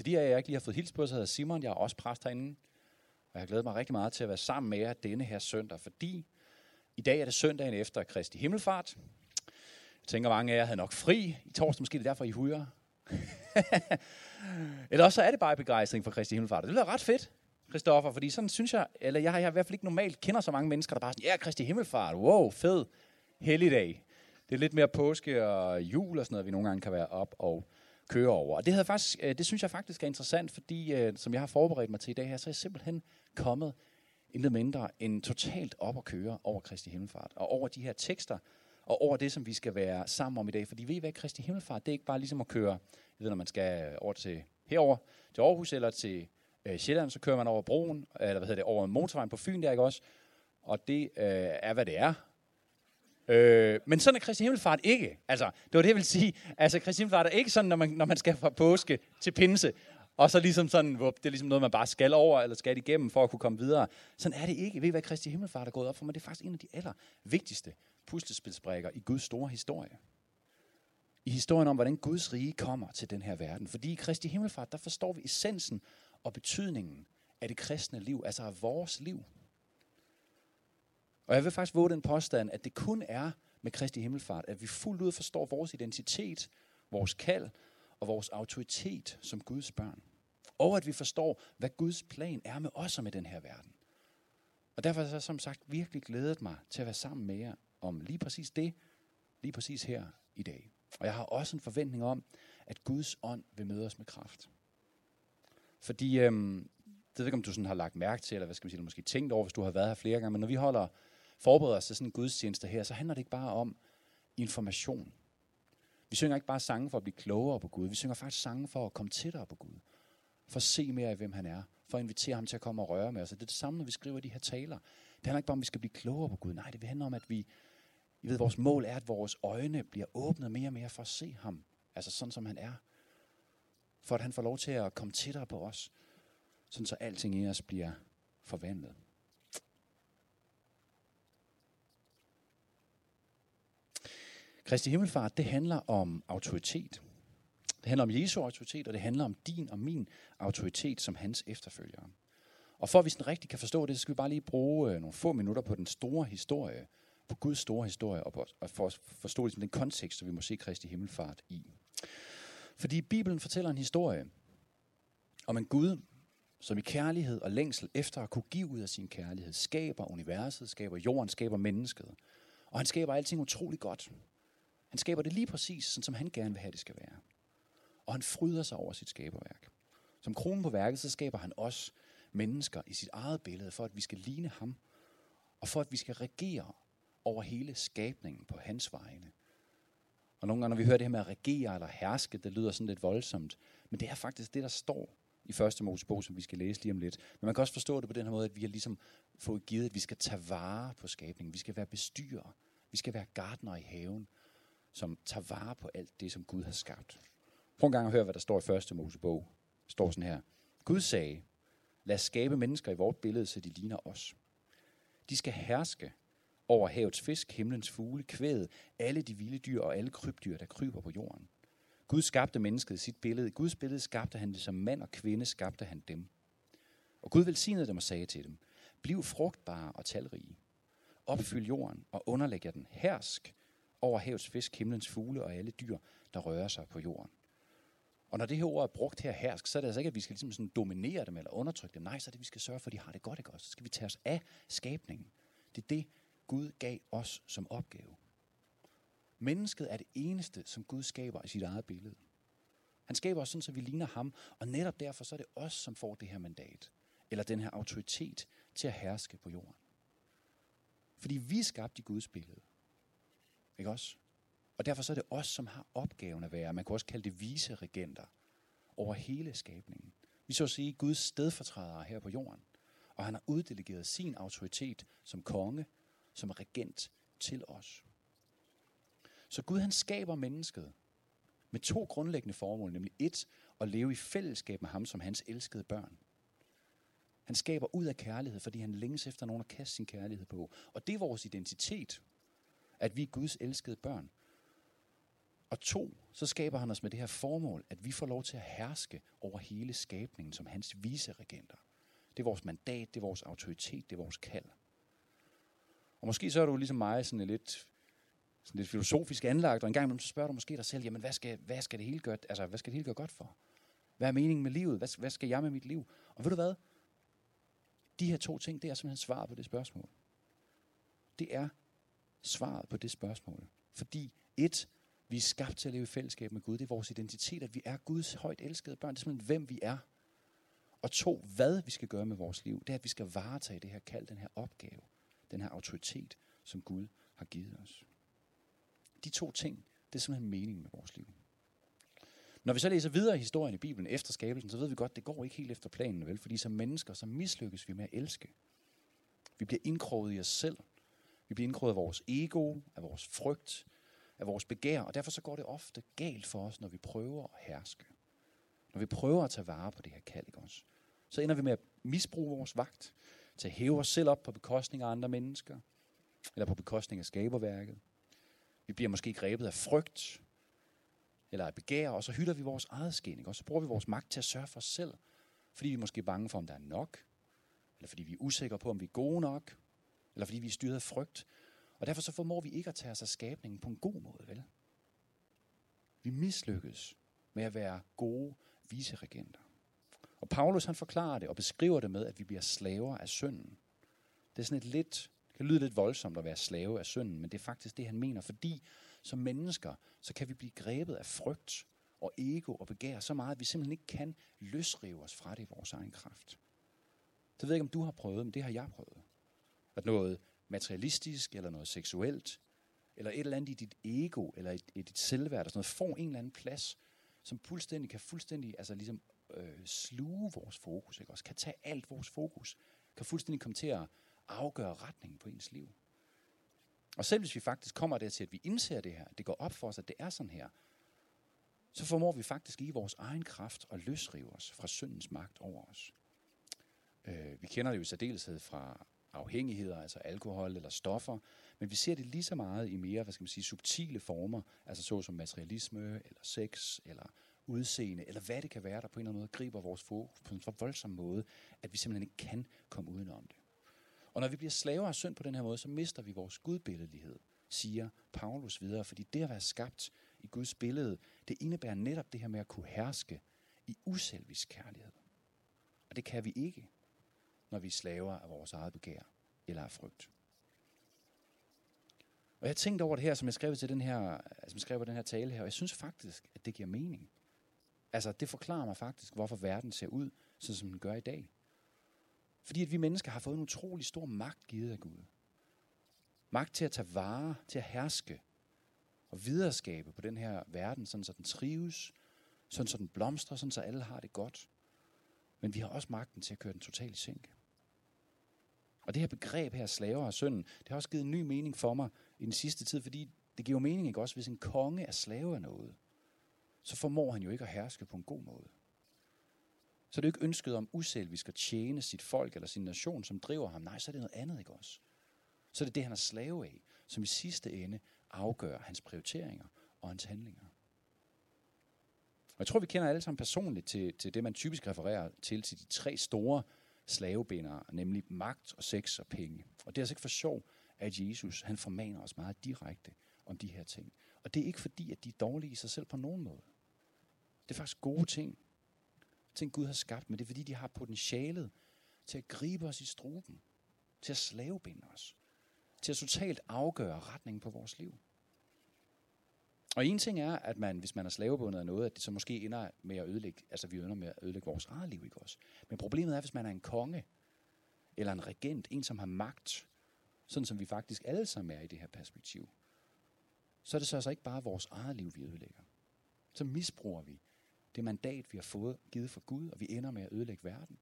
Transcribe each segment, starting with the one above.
Til de af jer, jeg ikke lige har fået hils på, så hedder Simon. Jeg er også præst herinde. Og jeg har glædet mig rigtig meget til at være sammen med jer denne her søndag, fordi i dag er det søndagen efter Kristi Himmelfart. Jeg tænker, mange af jer havde nok fri i torsdag, måske det er derfor, I hujer. eller også så er det bare begejstring for Kristi Himmelfart. Det lyder ret fedt, Christoffer, fordi sådan synes jeg, eller jeg har, jeg har i hvert fald ikke normalt kender så mange mennesker, der bare sådan, ja, Kristi Himmelfart, wow, fed, helligdag. Det er lidt mere påske og jul og sådan noget, vi nogle gange kan være op og kører over. Og det, havde faktisk, øh, det synes jeg faktisk er interessant, fordi øh, som jeg har forberedt mig til i dag her, så er jeg simpelthen kommet intet mindre end totalt op at køre over Kristi Himmelfart. Og over de her tekster, og over det, som vi skal være sammen om i dag. Fordi ved I hvad, Kristi Himmelfart, det er ikke bare ligesom at køre, jeg ved, når man skal over til herover til Aarhus eller til øh, Sjælland, så kører man over broen, eller hvad hedder det, over motorvejen på Fyn der, ikke også? Og det øh, er, hvad det er. Øh, men sådan er Kristi Himmelfart ikke. Altså, det var det, jeg vil sige. Altså, Kristi Himmelfart er ikke sådan, når man, når man skal fra påske til pinse, og så ligesom sådan, det er ligesom noget, man bare skal over, eller skal igennem, for at kunne komme videre. Sådan er det ikke. Ved I, hvad Kristi Himmelfart er gået op for mig? Det er faktisk en af de aller vigtigste puslespilsbrikker i Guds store historie. I historien om, hvordan Guds rige kommer til den her verden. Fordi i Kristi Himmelfart, der forstår vi essensen og betydningen af det kristne liv, altså af vores liv. Og jeg vil faktisk våge den påstand, at det kun er med Kristi Himmelfart, at vi fuldt ud forstår vores identitet, vores kald og vores autoritet som Guds børn. Og at vi forstår, hvad Guds plan er med os og med den her verden. Og derfor har jeg som sagt virkelig glædet mig til at være sammen med jer om lige præcis det, lige præcis her i dag. Og jeg har også en forventning om, at Guds ånd vil møde os med kraft. Fordi, øhm, det ved ikke, om du sådan har lagt mærke til, eller hvad skal man sige, måske tænkt over, hvis du har været her flere gange, men når vi holder forbereder os til sådan en gudstjeneste her, så handler det ikke bare om information. Vi synger ikke bare sange for at blive klogere på Gud, vi synger faktisk sange for at komme tættere på Gud. For at se mere af, hvem han er. For at invitere ham til at komme og røre med os. Og det er det samme, når vi skriver de her taler. Det handler ikke bare om, at vi skal blive klogere på Gud. Nej, det handler om, at vi, I ved, vores mål er, at vores øjne bliver åbnet mere og mere for at se ham. Altså sådan, som han er. For at han får lov til at komme tættere på os. Sådan så alting i os bliver forvandlet. Kristi Himmelfart, det handler om autoritet. Det handler om Jesu autoritet, og det handler om din og min autoritet som hans efterfølgere. Og for at vi sådan rigtig kan forstå det, så skal vi bare lige bruge øh, nogle få minutter på den store historie, på Guds store historie, og, på, og for at forstå ligesom den kontekst, som vi må se Kristi Himmelfart i. Fordi Bibelen fortæller en historie om en Gud, som i kærlighed og længsel efter at kunne give ud af sin kærlighed, skaber universet, skaber jorden, skaber mennesket. Og han skaber alting utrolig godt. Han skaber det lige præcis, sådan som han gerne vil have, det skal være. Og han fryder sig over sit skaberværk. Som kronen på værket, så skaber han os mennesker i sit eget billede, for at vi skal ligne ham, og for at vi skal regere over hele skabningen på hans vegne. Og nogle gange, når vi hører det her med at regere eller herske, det lyder sådan lidt voldsomt. Men det er faktisk det, der står i første Mosebog, som vi skal læse lige om lidt. Men man kan også forstå det på den her måde, at vi har ligesom fået givet, at vi skal tage vare på skabningen. Vi skal være bestyrer. Vi skal være gardner i haven som tager vare på alt det, som Gud har skabt. Prøv en gang at høre, hvad der står i første Mosebog. Det står sådan her. Gud sagde, lad os skabe mennesker i vort billede, så de ligner os. De skal herske over havets fisk, himlens fugle, kvædet, alle de vilde dyr og alle krybdyr, der kryber på jorden. Gud skabte mennesket i sit billede. I Guds billede skabte han det som mand og kvinde, skabte han dem. Og Gud velsignede dem og sagde til dem, bliv frugtbare og talrige. Opfyld jorden og underlæg jer den. Hersk over havets fisk, himlens fugle og alle dyr, der rører sig på jorden. Og når det her ord er brugt her hersk, så er det altså ikke, at vi skal ligesom sådan dominere dem eller undertrykke dem. Nej, så er det, at vi skal sørge for, at de har det godt, ikke også? Så skal vi tage os af skabningen. Det er det, Gud gav os som opgave. Mennesket er det eneste, som Gud skaber i sit eget billede. Han skaber os sådan, så vi ligner ham, og netop derfor så er det os, som får det her mandat, eller den her autoritet til at herske på jorden. Fordi vi er skabt i Guds billede. Ikke også? Og derfor så er det os, som har opgaven at være, man kan også kalde det vise regenter, over hele skabningen. Vi så at sige Guds stedfortrædere her på jorden. Og han har uddelegeret sin autoritet som konge, som regent til os. Så Gud han skaber mennesket med to grundlæggende formål, nemlig et, at leve i fællesskab med ham som hans elskede børn. Han skaber ud af kærlighed, fordi han længes efter nogen at kaste sin kærlighed på. Og det er vores identitet at vi er Guds elskede børn. Og to, så skaber han os med det her formål, at vi får lov til at herske over hele skabningen som hans vise regenter. Det er vores mandat, det er vores autoritet, det er vores kald. Og måske så er du ligesom mig sådan lidt, sådan lidt filosofisk anlagt, og en gang imellem så spørger du måske dig selv, jamen hvad skal, hvad skal det hele gøre, altså hvad skal det hele gøre godt for? Hvad er meningen med livet? Hvad, hvad skal jeg med mit liv? Og ved du hvad? De her to ting, det er simpelthen svaret på det spørgsmål. Det er svaret på det spørgsmål. Fordi et, vi er skabt til at leve i fællesskab med Gud. Det er vores identitet, at vi er Guds højt elskede børn. Det er simpelthen, hvem vi er. Og to, hvad vi skal gøre med vores liv, det er, at vi skal varetage det her kald, den her opgave, den her autoritet, som Gud har givet os. De to ting, det er simpelthen meningen med vores liv. Når vi så læser videre i historien i Bibelen efter skabelsen, så ved vi godt, at det går ikke helt efter planen, vel? Fordi som mennesker, så mislykkes vi med at elske. Vi bliver indkroget i os selv. Vi bliver indkroget af vores ego, af vores frygt, af vores begær, og derfor så går det ofte galt for os, når vi prøver at herske. Når vi prøver at tage vare på det her kald, ikke også? Så ender vi med at misbruge vores vagt, til at hæve os selv op på bekostning af andre mennesker, eller på bekostning af skaberværket. Vi bliver måske grebet af frygt, eller af begær, og så hylder vi vores eget skin, ikke? og så bruger vi vores magt til at sørge for os selv, fordi vi er måske bange for, om der er nok, eller fordi vi er usikre på, om vi er gode nok, eller fordi vi er styret af frygt. Og derfor så formår vi ikke at tage os af skabningen på en god måde, vel? Vi mislykkes med at være gode viseregenter. Og Paulus han forklarer det og beskriver det med, at vi bliver slaver af synden. Det er sådan et lidt, det kan lyde lidt voldsomt at være slave af synden, men det er faktisk det, han mener, fordi som mennesker, så kan vi blive grebet af frygt og ego og begær så meget, at vi simpelthen ikke kan løsrive os fra det i vores egen kraft. Det ved jeg ikke, om du har prøvet, men det har jeg prøvet. At noget materialistisk, eller noget seksuelt, eller et eller andet i dit ego, eller i, i dit selvværd, eller sådan noget, får en eller anden plads, som fuldstændig kan fuldstændig, altså ligesom øh, sluge vores fokus, ikke også? Kan tage alt vores fokus, kan fuldstændig komme til at afgøre retningen på ens liv. Og selv hvis vi faktisk kommer dertil, at vi indser det her, det går op for os, at det er sådan her, så formår vi faktisk i vores egen kraft at løsrive os fra syndens magt over os. Øh, vi kender det jo i særdeleshed fra afhængigheder, altså alkohol eller stoffer, men vi ser det lige så meget i mere, hvad skal man sige, subtile former, altså såsom materialisme, eller sex, eller udseende, eller hvad det kan være, der på en eller anden måde griber vores fokus på en så voldsom måde, at vi simpelthen ikke kan komme udenom det. Og når vi bliver slaver af synd på den her måde, så mister vi vores gudbilledlighed, siger Paulus videre, fordi det at være skabt i Guds billede, det indebærer netop det her med at kunne herske i uselvisk kærlighed. Og det kan vi ikke, når vi er slaver af vores eget begær eller af frygt. Og jeg tænkte over det her, som jeg skrev til den her, som jeg skrev på den her tale her, og jeg synes faktisk, at det giver mening. Altså, det forklarer mig faktisk, hvorfor verden ser ud, sådan som den gør i dag. Fordi at vi mennesker har fået en utrolig stor magt givet af Gud. Magt til at tage vare, til at herske og videreskabe på den her verden, sådan så den trives, sådan så den blomstrer, sådan så alle har det godt. Men vi har også magten til at køre den totalt i sænk. Og det her begreb her, slaver og synden, det har også givet en ny mening for mig i den sidste tid, fordi det giver mening ikke også, hvis en konge er slave af noget, så formår han jo ikke at herske på en god måde. Så det er ikke ønsket om uselvisk at tjene sit folk eller sin nation, som driver ham. Nej, så er det noget andet, ikke også? Så er det det, han er slave af, som i sidste ende afgør hans prioriteringer og hans handlinger. Og jeg tror, vi kender alle sammen personligt til, til det, man typisk refererer til, til de tre store slavebindere, nemlig magt og sex og penge. Og det er altså ikke for sjov, at Jesus han formaner os meget direkte om de her ting. Og det er ikke fordi, at de er dårlige i sig selv på nogen måde. Det er faktisk gode ting. Ting Gud har skabt, men det er fordi, de har potentialet til at gribe os i struben. Til at slavebinde os. Til at totalt afgøre retningen på vores liv. Og en ting er, at man, hvis man er slavebundet af noget, at det så måske ender med at ødelægge, altså vi ender med at ødelægge vores eget liv, ikke også? Men problemet er, hvis man er en konge, eller en regent, en som har magt, sådan som vi faktisk alle sammen er i det her perspektiv, så er det så altså ikke bare vores eget liv, vi ødelægger. Så misbruger vi det mandat, vi har fået givet fra Gud, og vi ender med at ødelægge verden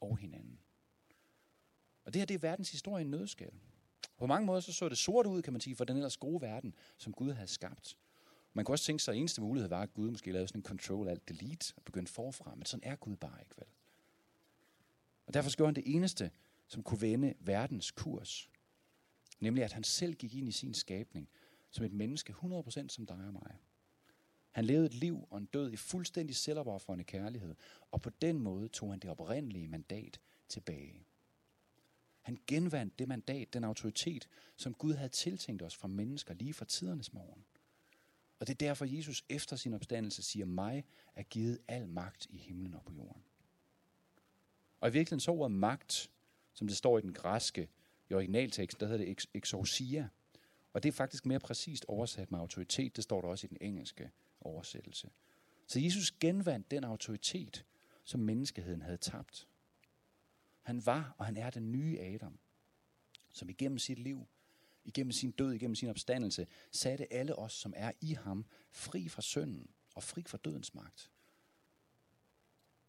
og hinanden. Og det her, det er verdens historie i en nødskal. På mange måder så så det sort ud, kan man sige, for den ellers gode verden, som Gud havde skabt. Man kunne også tænke sig, at eneste mulighed var, at Gud måske lavede sådan en control alt delete og begyndte forfra, men sådan er Gud bare ikke, vel? Og derfor gjorde han det eneste, som kunne vende verdens kurs. Nemlig at han selv gik ind i sin skabning som et menneske 100% som dig og mig. Han levede et liv og en død i fuldstændig selvopoffrende kærlighed, og på den måde tog han det oprindelige mandat tilbage. Han genvandt det mandat, den autoritet, som Gud havde tiltænkt os fra mennesker lige fra tidernes morgen. Og det er derfor, Jesus efter sin opstandelse siger, mig er givet al magt i himlen og på jorden. Og i virkeligheden så ordet magt, som det står i den græske, i originalteksten, der hedder det exousia. Og det er faktisk mere præcist oversat med autoritet, det står der også i den engelske oversættelse. Så Jesus genvandt den autoritet, som menneskeheden havde tabt. Han var og han er den nye Adam, som igennem sit liv, igennem sin død, igennem sin opstandelse, satte alle os, som er i ham, fri fra synden og fri fra dødens magt.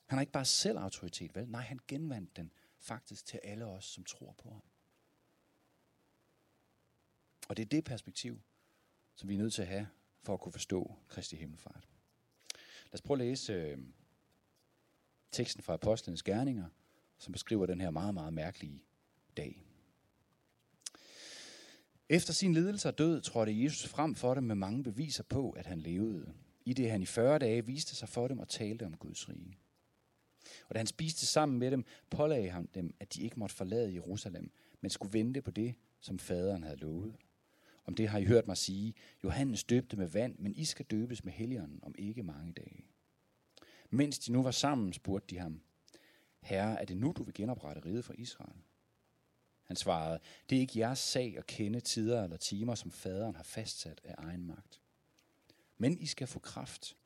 Han har ikke bare selv autoritet, vel? Nej, han genvandt den faktisk til alle os, som tror på ham. Og det er det perspektiv, som vi er nødt til at have, for at kunne forstå Kristi himmelfart. Lad os prøve at læse øh, teksten fra Apostlenes Gerninger, som beskriver den her meget, meget mærkelige dag. Efter sin lidelse og død trådte Jesus frem for dem med mange beviser på, at han levede. I det han i 40 dage viste sig for dem og talte om Guds rige. Og da han spiste sammen med dem, pålagde han dem, at de ikke måtte forlade Jerusalem, men skulle vente på det, som faderen havde lovet. Om det har I hørt mig sige, Johannes døbte med vand, men I skal døbes med helligånden om ikke mange dage. Mens de nu var sammen, spurgte de ham, Herre, er det nu, du vil genoprette riget for Israel? Han svarede, det er ikke jeres sag at kende tider eller timer, som faderen har fastsat af egen magt. Men I skal få kraft,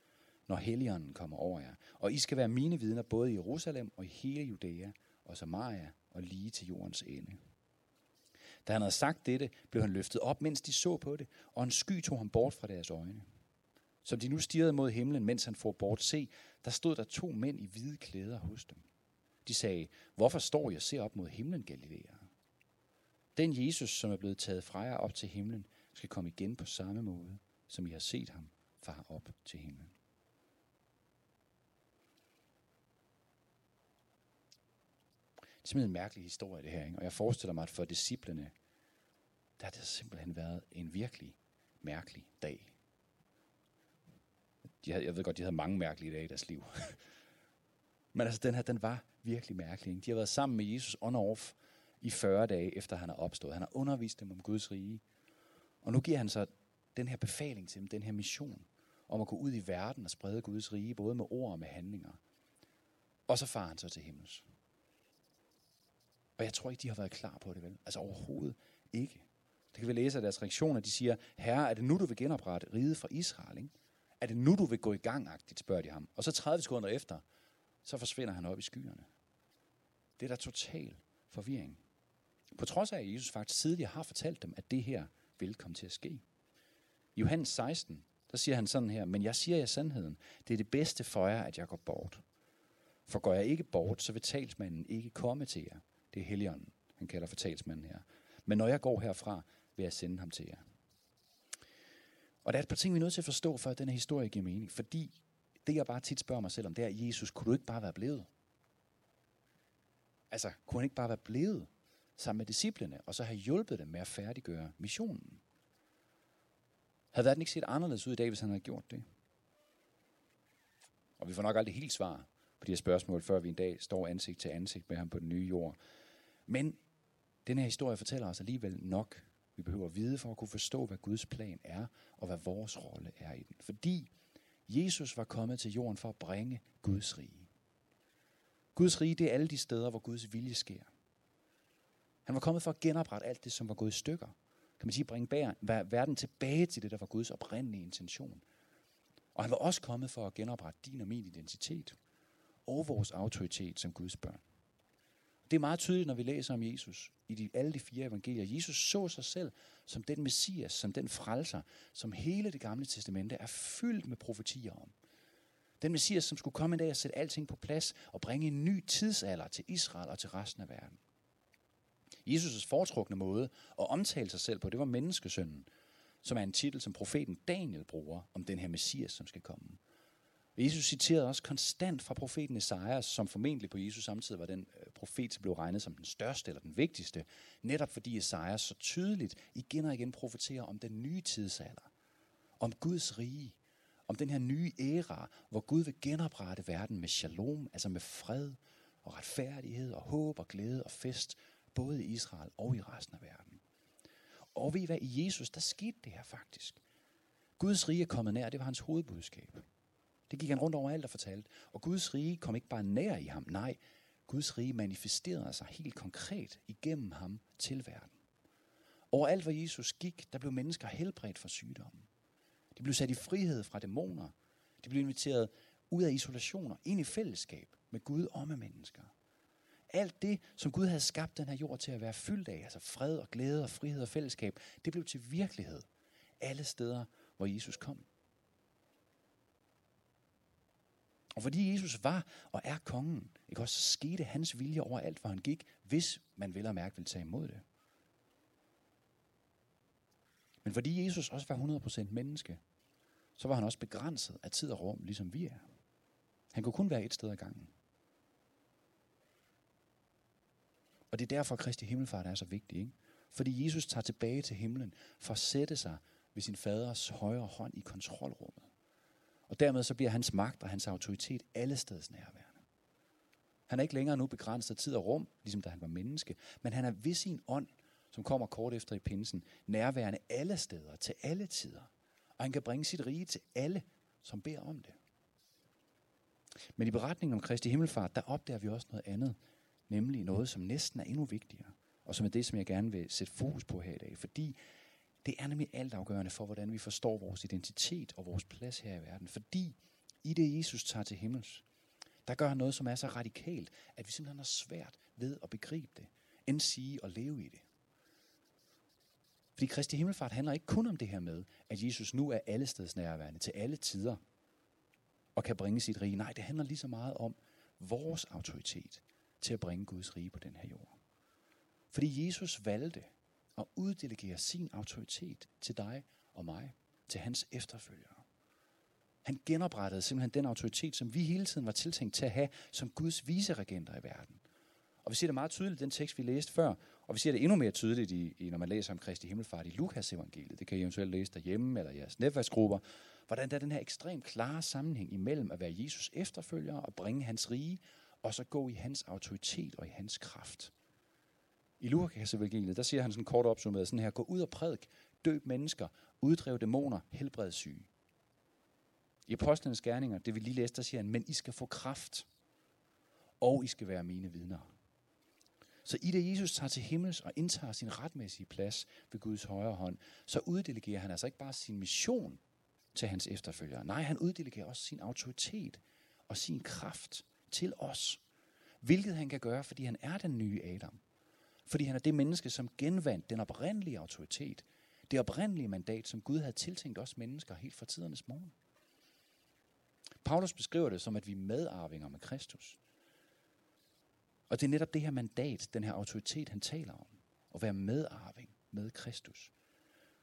når helligånden kommer over jer. Og I skal være mine vidner både i Jerusalem og i hele Judæa og Samaria og lige til jordens ende. Da han havde sagt dette, blev han løftet op, mens de så på det, og en sky tog ham bort fra deres øjne. Som de nu stirrede mod himlen, mens han får bort, se, der stod der to mænd i hvide klæder hos dem. De sagde, hvorfor står jeg og ser op mod himlen, Galilea? Den Jesus, som er blevet taget fra jer op til himlen, skal komme igen på samme måde, som I har set ham far op til himlen. Det er simpelthen en mærkelig historie, det her. Ikke? Og jeg forestiller mig, at for disciplene, der har det simpelthen været en virkelig mærkelig dag. De havde, jeg ved godt, de havde mange mærkelige dage i deres liv. Men altså, den her, den var virkelig mærkelig. Ikke? De har været sammen med Jesus on off i 40 dage, efter han er opstået. Han har undervist dem om Guds rige. Og nu giver han så den her befaling til dem, den her mission, om at gå ud i verden og sprede Guds rige, både med ord og med handlinger. Og så farer han så til himmels. Og jeg tror ikke, de har været klar på det, vel? Altså overhovedet ikke. Det kan vi læse af deres reaktioner. De siger, herre, er det nu, du vil genoprette riget fra Israel? Ikke? Er det nu, du vil gå i gang, agtigt, spørger de ham. Og så 30 sekunder efter, så forsvinder han op i skyerne. Det er da total forvirring. På trods af, at Jesus faktisk tidligere har fortalt dem, at det her vil komme til at ske. I Johannes 16, der siger han sådan her, men jeg siger jer sandheden. Det er det bedste for jer, at jeg går bort. For går jeg ikke bort, så vil talsmanden ikke komme til jer. Det er Helligånden, han kalder for talsmanden her. Men når jeg går herfra, vil jeg sende ham til jer. Og der er et par ting, vi er nødt til at forstå, for at den her historie giver mening. Fordi det, jeg bare tit spørger mig selv om, det er, Jesus, kunne du ikke bare være blevet? Altså, kunne han ikke bare være blevet sammen med disciplene, og så have hjulpet dem med at færdiggøre missionen? Havde verden ikke set anderledes ud i dag, hvis han havde gjort det? Og vi får nok aldrig helt svar på de her spørgsmål, før vi en dag står ansigt til ansigt med ham på den nye jord. Men den her historie fortæller os alligevel nok. Vi behøver at vide for at kunne forstå, hvad Guds plan er, og hvad vores rolle er i den. Fordi Jesus var kommet til jorden for at bringe Guds rige. Guds rige, det er alle de steder, hvor Guds vilje sker. Han var kommet for at genoprette alt det, som var gået i stykker. Kan man sige, bringe verden tilbage til det, der var Guds oprindelige intention. Og han var også kommet for at genoprette din og min identitet og vores autoritet som Guds børn. Det er meget tydeligt, når vi læser om Jesus i de, alle de fire evangelier. Jesus så sig selv som den messias, som den frelser, som hele det gamle testamente er fyldt med profetier om. Den messias, som skulle komme en dag og sætte alting på plads og bringe en ny tidsalder til Israel og til resten af verden. Jesus' foretrukne måde at omtale sig selv på, det var menneskesønnen, som er en titel, som profeten Daniel bruger om den her messias, som skal komme. Jesus citerede også konstant fra profeten Esajas, som formentlig på Jesus samtidig var den øh, profet, som blev regnet som den største eller den vigtigste, netop fordi Esajas så tydeligt igen og igen profeterer om den nye tidsalder, om Guds rige, om den her nye æra, hvor Gud vil genoprette verden med shalom, altså med fred og retfærdighed og håb og glæde og fest, både i Israel og i resten af verden. Og ved I hvad, i Jesus, der skete det her faktisk. Guds rige er kommet nær, det var hans hovedbudskab. Det gik han rundt over alt og fortalte. Og Guds rige kom ikke bare nær i ham, nej, Guds rige manifesterede sig helt konkret igennem ham til verden. Overalt, hvor Jesus gik, der blev mennesker helbredt for sygdommen. De blev sat i frihed fra dæmoner. De blev inviteret ud af isolationer, ind i fællesskab med Gud og med mennesker. Alt det, som Gud havde skabt den her jord til at være fyldt af, altså fred og glæde og frihed og fællesskab, det blev til virkelighed alle steder, hvor Jesus kom. Og fordi Jesus var og er kongen, ikke også, så skete hans vilje over alt, hvor han gik, hvis man vel og mærke ville tage imod det. Men fordi Jesus også var 100% menneske, så var han også begrænset af tid og rum, ligesom vi er. Han kunne kun være et sted ad gangen. Og det er derfor, at Kristi Himmelfart er så vigtig. Ikke? Fordi Jesus tager tilbage til himlen for at sætte sig ved sin faders højre hånd i kontrolrummet. Og dermed så bliver hans magt og hans autoritet alle steds nærværende. Han er ikke længere nu begrænset af tid og rum, ligesom da han var menneske, men han er ved sin ånd, som kommer kort efter i pinsen, nærværende alle steder, til alle tider. Og han kan bringe sit rige til alle, som beder om det. Men i beretningen om Kristi Himmelfart, der opdager vi også noget andet, nemlig noget, som næsten er endnu vigtigere, og som er det, som jeg gerne vil sætte fokus på her i dag, fordi det er nemlig altafgørende for, hvordan vi forstår vores identitet og vores plads her i verden. Fordi i det, Jesus tager til himmels, der gør han noget, som er så radikalt, at vi simpelthen har svært ved at begribe det, end sige og leve i det. Fordi Kristi Himmelfart handler ikke kun om det her med, at Jesus nu er allesteds nærværende til alle tider, og kan bringe sit rige. Nej, det handler lige så meget om vores autoritet til at bringe Guds rige på den her jord. Fordi Jesus valgte at uddelegere sin autoritet til dig og mig, til hans efterfølgere. Han genoprettede simpelthen den autoritet, som vi hele tiden var tiltænkt til at have som Guds viseregenter i verden. Og vi ser det meget tydeligt i den tekst, vi læste før, og vi ser det endnu mere tydeligt, i, i, når man læser om Kristi Himmelfart i Lukas evangeliet. Det kan I eventuelt læse derhjemme eller i jeres netværksgrupper. Hvordan der er den her ekstremt klare sammenhæng imellem at være Jesus efterfølger og bringe hans rige, og så gå i hans autoritet og i hans kraft. I Lukas evangeliet, der siger han sådan kort opsummeret sådan her, gå ud og prædik, døb mennesker, uddriv dæmoner, helbred syge. I apostlenes gerninger, det vi lige læste, der siger han, men I skal få kraft, og I skal være mine vidner. Så i det Jesus tager til himmels og indtager sin retmæssige plads ved Guds højre hånd, så uddelegerer han altså ikke bare sin mission til hans efterfølgere. Nej, han uddelegerer også sin autoritet og sin kraft til os. Hvilket han kan gøre, fordi han er den nye Adam. Fordi han er det menneske, som genvandt den oprindelige autoritet. Det oprindelige mandat, som Gud havde tiltænkt os mennesker helt fra tidernes morgen. Paulus beskriver det som, at vi er medarvinger med Kristus. Og det er netop det her mandat, den her autoritet, han taler om. At være medarving med Kristus.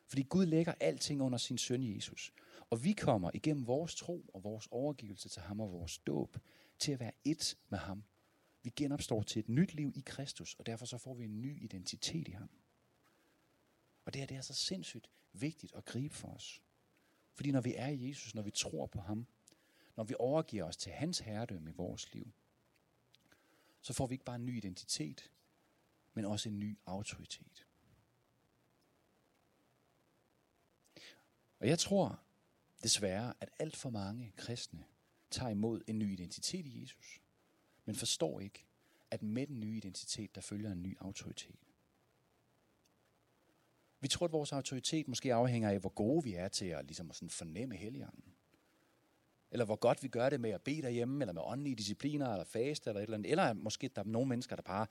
Fordi Gud lægger alting under sin søn Jesus. Og vi kommer igennem vores tro og vores overgivelse til ham og vores dåb til at være et med ham vi genopstår til et nyt liv i Kristus, og derfor så får vi en ny identitet i ham. Og det her det er så sindssygt vigtigt at gribe for os. Fordi når vi er i Jesus, når vi tror på ham, når vi overgiver os til hans herredømme i vores liv, så får vi ikke bare en ny identitet, men også en ny autoritet. Og jeg tror desværre, at alt for mange kristne tager imod en ny identitet i Jesus men forstår ikke, at med den nye identitet, der følger en ny autoritet. Vi tror, at vores autoritet måske afhænger af, hvor gode vi er til at, ligesom at sådan fornemme helligånden. Eller hvor godt vi gør det med at bede derhjemme, eller med åndelige discipliner, eller faste, eller et eller andet. Eller måske der er nogle mennesker, der bare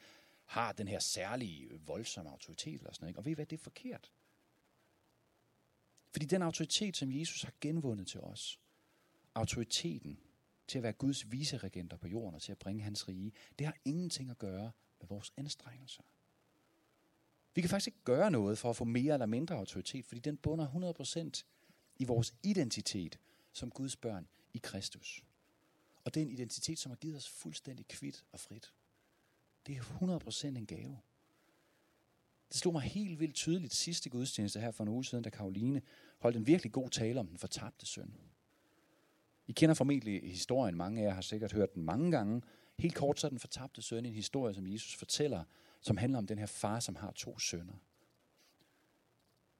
har den her særlige, voldsomme autoritet, eller sådan noget. Og ved I hvad, det er forkert. Fordi den autoritet, som Jesus har genvundet til os, autoriteten, til at være Guds viseregenter på jorden og til at bringe hans rige, det har ingenting at gøre med vores anstrengelser. Vi kan faktisk ikke gøre noget for at få mere eller mindre autoritet, fordi den bunder 100% i vores identitet som Guds børn i Kristus. Og det er en identitet, som har givet os fuldstændig kvidt og frit. Det er 100% en gave. Det slog mig helt vildt tydeligt sidste gudstjeneste her for en uge siden, da Karoline holdt en virkelig god tale om den fortabte søn. I kender formentlig historien, mange af jer har sikkert hørt den mange gange. Helt kort så er den fortabte søn en historie, som Jesus fortæller, som handler om den her far, som har to sønner.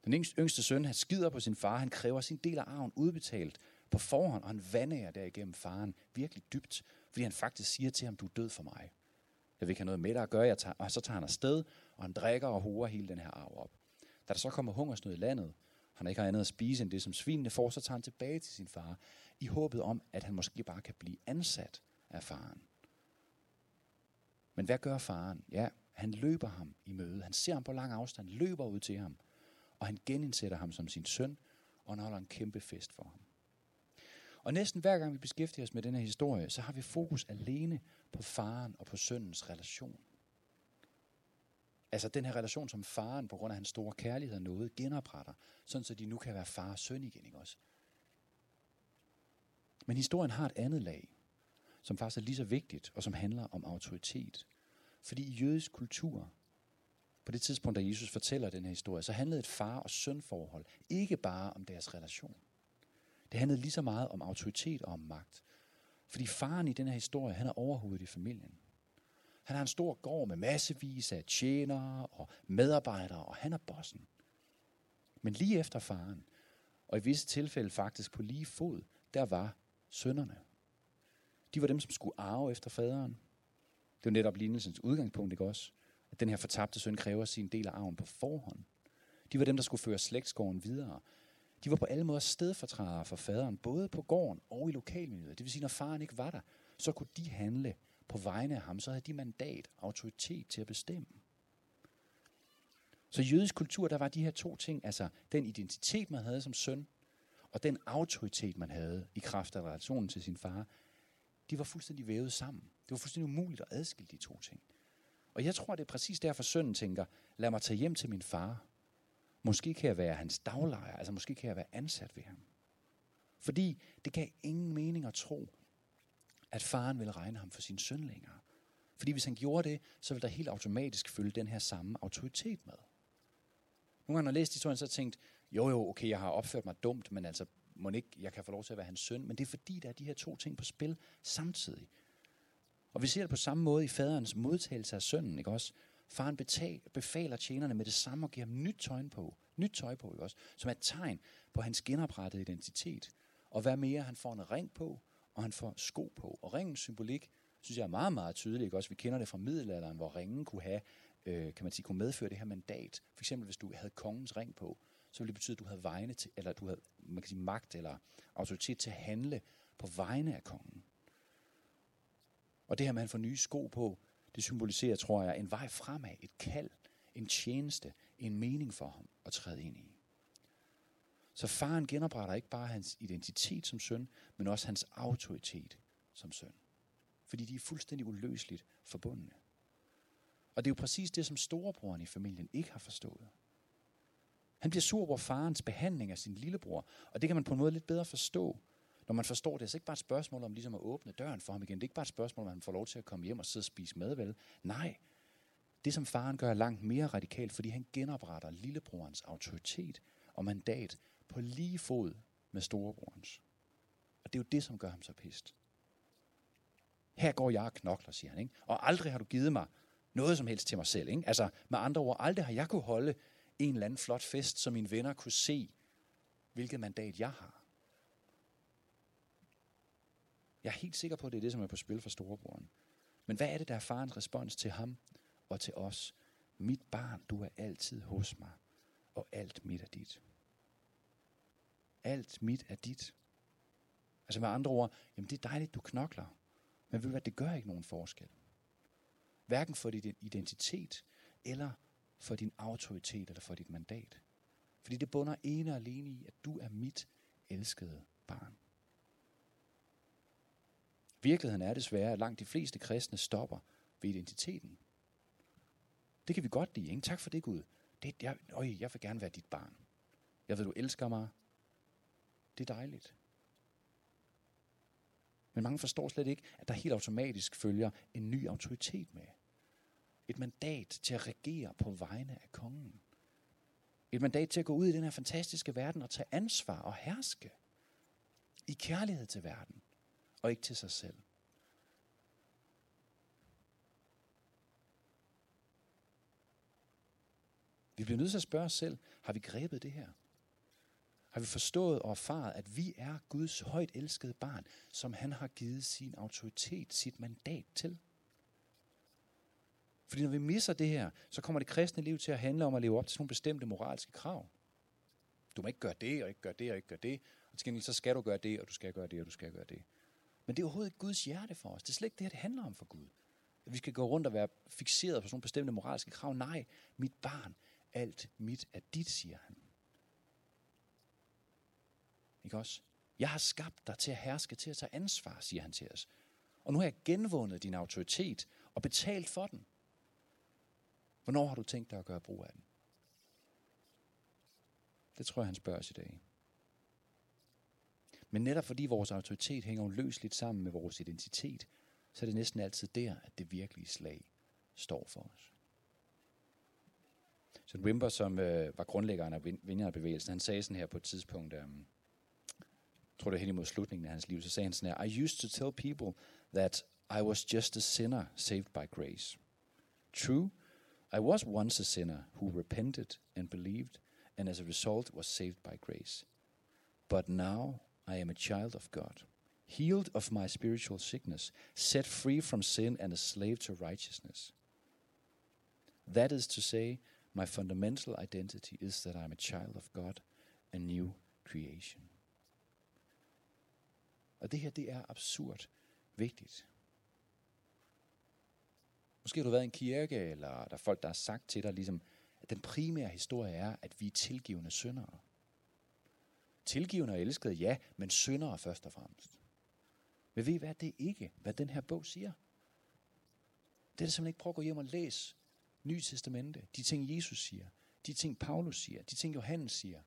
Den yngste søn, han skider på sin far, han kræver sin del af arven udbetalt på forhånd, og han vandærer derigennem faren virkelig dybt, fordi han faktisk siger til ham, du er død for mig. Jeg vil ikke have noget med dig at gøre, jeg tager, og så tager han afsted, og han drikker og horer hele den her arv op. Da der så kommer hungersnød i landet, han ikke har andet at spise end det, som svinene får, så tager han tilbage til sin far, i håbet om, at han måske bare kan blive ansat af faren. Men hvad gør faren? Ja, han løber ham i møde. Han ser ham på lang afstand, løber ud til ham, og han genindsætter ham som sin søn, og han holder en kæmpe fest for ham. Og næsten hver gang vi beskæftiger os med denne historie, så har vi fokus alene på faren og på sønnens relation. Altså den her relation, som faren på grund af hans store kærlighed og noget genopretter, sådan så de nu kan være far og søn igen, ikke også? Men historien har et andet lag, som faktisk er lige så vigtigt, og som handler om autoritet. Fordi i jødisk kultur, på det tidspunkt, da Jesus fortæller den her historie, så handlede et far- og sønforhold ikke bare om deres relation. Det handlede lige så meget om autoritet og om magt. Fordi faren i den her historie, han er overhovedet i familien. Han har en stor gård med massevis af tjenere og medarbejdere, og han er bossen. Men lige efter faren, og i visse tilfælde faktisk på lige fod, der var sønnerne. De var dem, som skulle arve efter faderen. Det var netop lignelsens udgangspunkt, ikke også? At den her fortabte søn kræver sin del af arven på forhånd. De var dem, der skulle føre slægtsgården videre. De var på alle måder stedfortrædere for faderen, både på gården og i lokalmiljøet. Det vil sige, når faren ikke var der, så kunne de handle på vegne af ham. Så havde de mandat, autoritet til at bestemme. Så i jødisk kultur, der var de her to ting, altså den identitet, man havde som søn, og den autoritet, man havde i kraft af relationen til sin far, de var fuldstændig vævet sammen. Det var fuldstændig umuligt at adskille de to ting. Og jeg tror, det er præcis derfor sønnen tænker, lad mig tage hjem til min far. Måske kan jeg være hans daglejer, altså måske kan jeg være ansat ved ham. Fordi det gav ingen mening at tro, at faren ville regne ham for sin søn længere. Fordi hvis han gjorde det, så ville der helt automatisk følge den her samme autoritet med. Nogle gange, når jeg læste historien, så har jeg tænkt, jo jo, okay, jeg har opført mig dumt, men altså, må ikke, jeg kan få lov til at være hans søn. Men det er fordi, der er de her to ting på spil samtidig. Og vi ser det på samme måde i faderens modtagelse af sønnen, ikke også? Faren betal, befaler tjenerne med det samme og giver ham nyt tøj på, nyt tøj på, ikke også? Som er et tegn på hans genoprettede identitet. Og hvad mere, han får en ring på, og han får sko på. Og ringens symbolik, synes jeg er meget, meget tydelig, ikke også? Vi kender det fra middelalderen, hvor ringen kunne have, øh, kan man sige, kunne medføre det her mandat. For eksempel, hvis du havde kongens ring på, så ville det betyde, at du havde vegne til, eller du havde man kan sige, magt eller autoritet til at handle på vegne af kongen. Og det her med, at han får nye sko på, det symboliserer, tror jeg, en vej fremad, et kald, en tjeneste, en mening for ham at træde ind i. Så faren genopretter ikke bare hans identitet som søn, men også hans autoritet som søn. Fordi de er fuldstændig uløseligt forbundne. Og det er jo præcis det, som storebroren i familien ikke har forstået. Han bliver sur over farens behandling af sin lillebror, og det kan man på en måde lidt bedre forstå, når man forstår det. Det er ikke bare et spørgsmål om ligesom at åbne døren for ham igen. Det er ikke bare et spørgsmål om, at han får lov til at komme hjem og sidde og spise mad, vel? Nej, det som faren gør er langt mere radikalt, fordi han genopretter lillebrorens autoritet og mandat på lige fod med storebrorens. Og det er jo det, som gør ham så pist. Her går jeg og knokler, siger han. Ikke? Og aldrig har du givet mig noget som helst til mig selv. Ikke? Altså med andre ord, aldrig har jeg kunne holde en eller anden flot fest, så mine venner kunne se, hvilket mandat jeg har. Jeg er helt sikker på, at det er det, som er på spil for storebroren. Men hvad er det, der er farens respons til ham og til os? Mit barn, du er altid hos mig, og alt mit er dit. Alt mit er dit. Altså med andre ord, jamen det er dejligt, du knokler. Men ved du hvad, det gør ikke nogen forskel. Hverken for din identitet, eller for din autoritet, eller for dit mandat. Fordi det bunder ene og alene i, at du er mit elskede barn. Virkeligheden er desværre, at langt de fleste kristne stopper ved identiteten. Det kan vi godt lide, ikke? Tak for det, Gud. Det, jeg, øj, jeg vil gerne være dit barn. Jeg ved, du elsker mig. Det er dejligt. Men mange forstår slet ikke, at der helt automatisk følger en ny autoritet med. Et mandat til at regere på vegne af kongen. Et mandat til at gå ud i den her fantastiske verden og tage ansvar og herske. I kærlighed til verden, og ikke til sig selv. Vi bliver nødt til at spørge os selv, har vi grebet det her? Har vi forstået og erfaret, at vi er Guds højt elskede barn, som han har givet sin autoritet, sit mandat til? Fordi når vi misser det her, så kommer det kristne liv til at handle om at leve op til nogle bestemte moralske krav. Du må ikke gøre det, og ikke gøre det, og ikke gøre det. Og til gengæld så skal du gøre det, og du skal gøre det, og du skal gøre det. Men det er overhovedet ikke Guds hjerte for os. Det er slet ikke det her, det handler om for Gud. At vi skal gå rundt og være fixeret på sådan nogle bestemte moralske krav. Nej, mit barn, alt mit er dit, siger han. Ikke også? Jeg har skabt dig til at herske, til at tage ansvar, siger han til os. Og nu har jeg genvundet din autoritet og betalt for den. Hvornår har du tænkt dig at gøre brug af den? Det tror jeg, han spørger os i dag. Men netop fordi vores autoritet hænger uløseligt sammen med vores identitet, så er det næsten altid der, at det virkelige slag står for os. Så Wimber, som øh, var grundlæggeren af vinderbevægelsen, han sagde sådan her på et tidspunkt, øh, tror det er hen imod slutningen af hans liv, så sagde han sådan her, I used to tell people that I was just a sinner saved by grace. True, I was once a sinner who repented and believed, and as a result was saved by grace. But now I am a child of God, healed of my spiritual sickness, set free from sin and a slave to righteousness. That is to say, my fundamental identity is that I'm a child of God, a new creation. Og det her, det er absurd vigtigt. Måske har du været i en kirke, eller der er folk, der har sagt til dig, ligesom, at den primære historie er, at vi er tilgivende syndere. Tilgivende og elskede, ja, men syndere først og fremmest. Men ved I hvad, det er ikke, hvad den her bog siger. Det er det simpelthen ikke. Prøv at gå hjem og læse Nye Testamente. De ting, Jesus siger. De ting, Paulus siger. De ting, Johannes siger.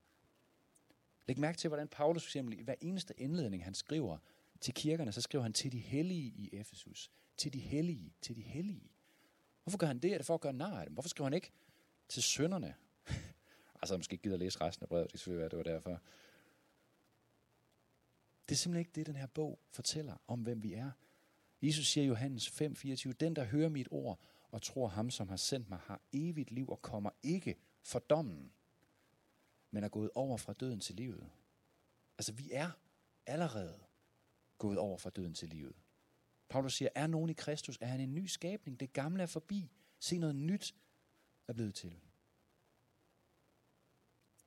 Læg mærke til, hvordan Paulus for eksempel i hver eneste indledning, han skriver til kirkerne, så skriver han til de hellige i Efesus. Til de hellige, til de hellige. Hvorfor gør han det? Er det for at gøre nar af dem? Hvorfor skriver han ikke til sønderne? altså, måske ikke gider at læse resten af brevet, det kan være, det var derfor. Det er simpelthen ikke det, den her bog fortæller om, hvem vi er. Jesus siger i Johannes 5:24, den der hører mit ord og tror ham, som har sendt mig, har evigt liv og kommer ikke for dommen, men er gået over fra døden til livet. Altså, vi er allerede gået over fra døden til livet. Paulus siger, er nogen i Kristus, er han en ny skabning. Det gamle er forbi. Se noget nyt er blevet til.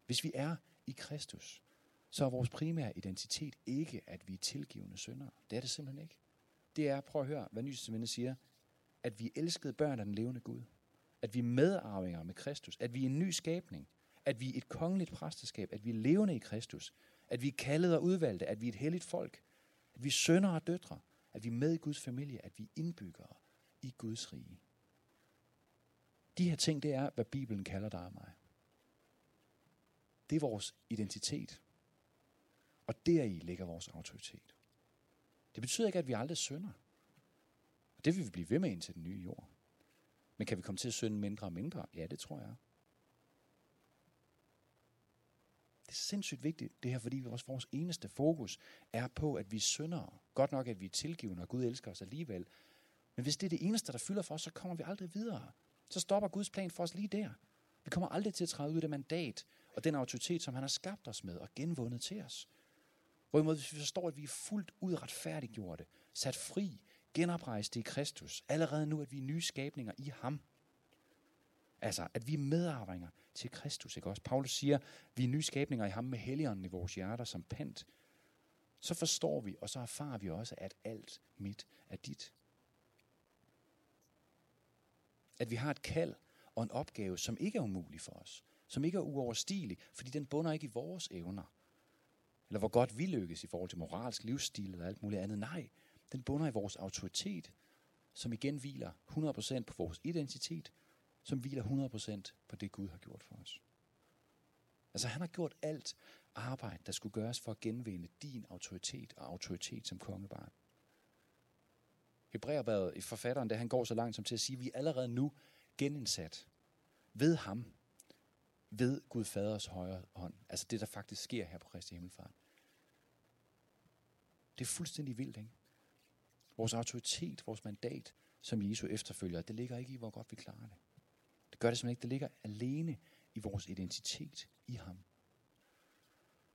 Hvis vi er i Kristus, så er vores primære identitet ikke, at vi er tilgivende syndere. Det er det simpelthen ikke. Det er, prøv at høre, hvad Nytestamentet siger, at vi er elskede børn af den levende Gud. At vi er medarvinger med Kristus. At vi er en ny skabning. At vi er et kongeligt præsteskab. At vi er levende i Kristus. At vi er kaldet og udvalgte. At vi er et helligt folk. At vi er sønner og døtre. At vi er med i Guds familie. At vi er indbyggere i Guds rige. De her ting, det er, hvad Bibelen kalder dig og mig. Det er vores identitet. Og deri ligger vores autoritet. Det betyder ikke, at vi aldrig synder. Og det vil vi blive ved med indtil den nye jord. Men kan vi komme til at synde mindre og mindre? Ja, det tror jeg. Det er sindssygt vigtigt, det her, fordi vores, vores eneste fokus er på, at vi synder. Godt nok, at vi er tilgivende, og Gud elsker os alligevel. Men hvis det er det eneste, der fylder for os, så kommer vi aldrig videre. Så stopper Guds plan for os lige der. Vi kommer aldrig til at træde ud af det mandat og den autoritet, som han har skabt os med og genvundet til os. Hvorimod hvis vi forstår, at vi er fuldt ud retfærdiggjorte, sat fri, genoprejste i Kristus, allerede nu, at vi er nye skabninger i ham. Altså, at vi er medarvinger til Kristus, ikke også? Paulus siger, vi er nye skabninger i ham med helligånden i vores hjerter som pant. Så forstår vi, og så erfarer vi også, at alt mit er dit. At vi har et kald og en opgave, som ikke er umulig for os. Som ikke er uoverstigelig, fordi den bunder ikke i vores evner eller hvor godt vi lykkes i forhold til moralsk livsstil eller alt muligt andet. Nej, den bunder i vores autoritet, som igen hviler 100% på vores identitet, som hviler 100% på det, Gud har gjort for os. Altså han har gjort alt arbejde, der skulle gøres for at genvinde din autoritet og autoritet som kongebarn. Hebræerbrevet i forfatteren, da han går så langt som til at sige, at vi er allerede nu genindsat ved ham, ved Gud Faders højre hånd. Altså det, der faktisk sker her på Kristi Himmelfart. Det er fuldstændig vildt, ikke? Vores autoritet, vores mandat som Jesu efterfølger, det ligger ikke i, hvor godt vi klarer det. Det gør det simpelthen ikke. Det ligger alene i vores identitet i ham.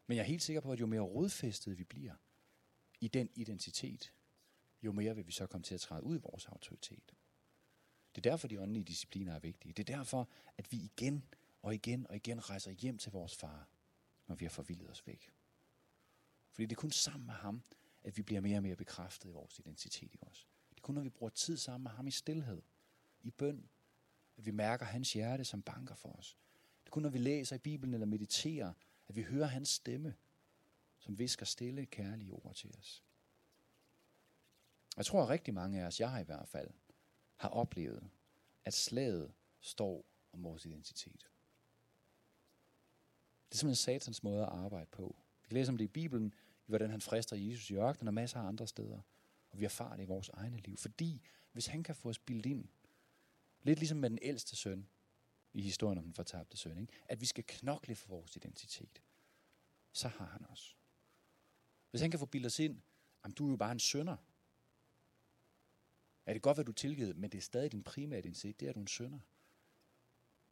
Men jeg er helt sikker på, at jo mere rodfæstet vi bliver i den identitet, jo mere vil vi så komme til at træde ud i vores autoritet. Det er derfor, de åndelige discipliner er vigtige. Det er derfor, at vi igen og igen og igen rejser hjem til vores far, når vi har forvildet os væk. Fordi det er kun sammen med ham, at vi bliver mere og mere bekræftet i vores identitet i os. Det er kun, når vi bruger tid sammen med ham i stillhed, i bøn, at vi mærker hans hjerte, som banker for os. Det er kun, når vi læser i Bibelen eller mediterer, at vi hører hans stemme, som visker stille, kærlige ord til os. Jeg tror, at rigtig mange af os, jeg har i hvert fald, har oplevet, at slaget står om vores identitet. Det er simpelthen satans måde at arbejde på. Vi kan læse om det i Bibelen, i hvordan han frister Jesus i ørkenen og masser af andre steder. Og vi erfarer det i vores egne liv. Fordi hvis han kan få os bildet ind, lidt ligesom med den ældste søn i historien om den fortabte søn, ikke? at vi skal knokle for vores identitet, så har han os. Hvis han kan få bildet os ind, jamen du er jo bare en sønder. Er det godt, hvad du tilgivet, men det er stadig din primære identitet, det er, at du er en sønder.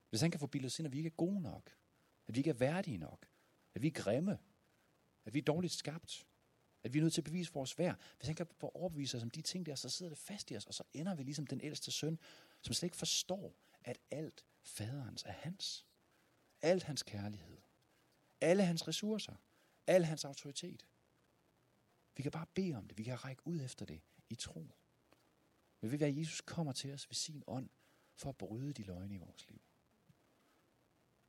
Hvis han kan få bildet os ind, at vi ikke er gode nok, at vi ikke er værdige nok, at vi er grimme, at vi er dårligt skabt, at vi er nødt til at bevise vores værd. Hvis han kan få overbevise os om de ting der, så sidder det fast i os, og så ender vi ligesom den ældste søn, som slet ikke forstår, at alt faderens er hans. Alt hans kærlighed. Alle hans ressourcer. Al hans autoritet. Vi kan bare bede om det. Vi kan række ud efter det i tro. Men ved at Jesus kommer til os ved sin ånd, for at bryde de løgne i vores liv.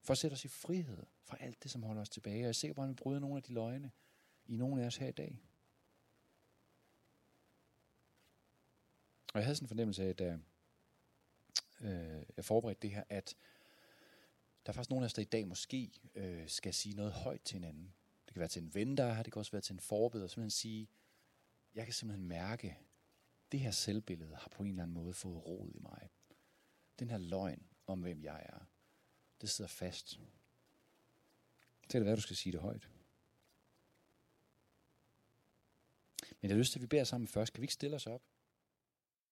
For at sætte os i frihed fra alt det, som holder os tilbage. Og jeg er sikker på, at han bryde nogle af de løgne i nogle af os her i dag. Og jeg havde sådan en fornemmelse af, da øh, jeg forberedte det her, at der er faktisk nogen af os, der i dag måske øh, skal sige noget højt til hinanden. Det kan være til en ven, der er her, det kan også være til en forbeder, og simpelthen sige, jeg kan simpelthen mærke, det her selvbillede har på en eller anden måde fået rod i mig. Den her løgn om, hvem jeg er, det sidder fast. Til det hvad du skal sige det højt. Men jeg har lyst til, at vi beder sammen først. Kan vi ikke stille os op?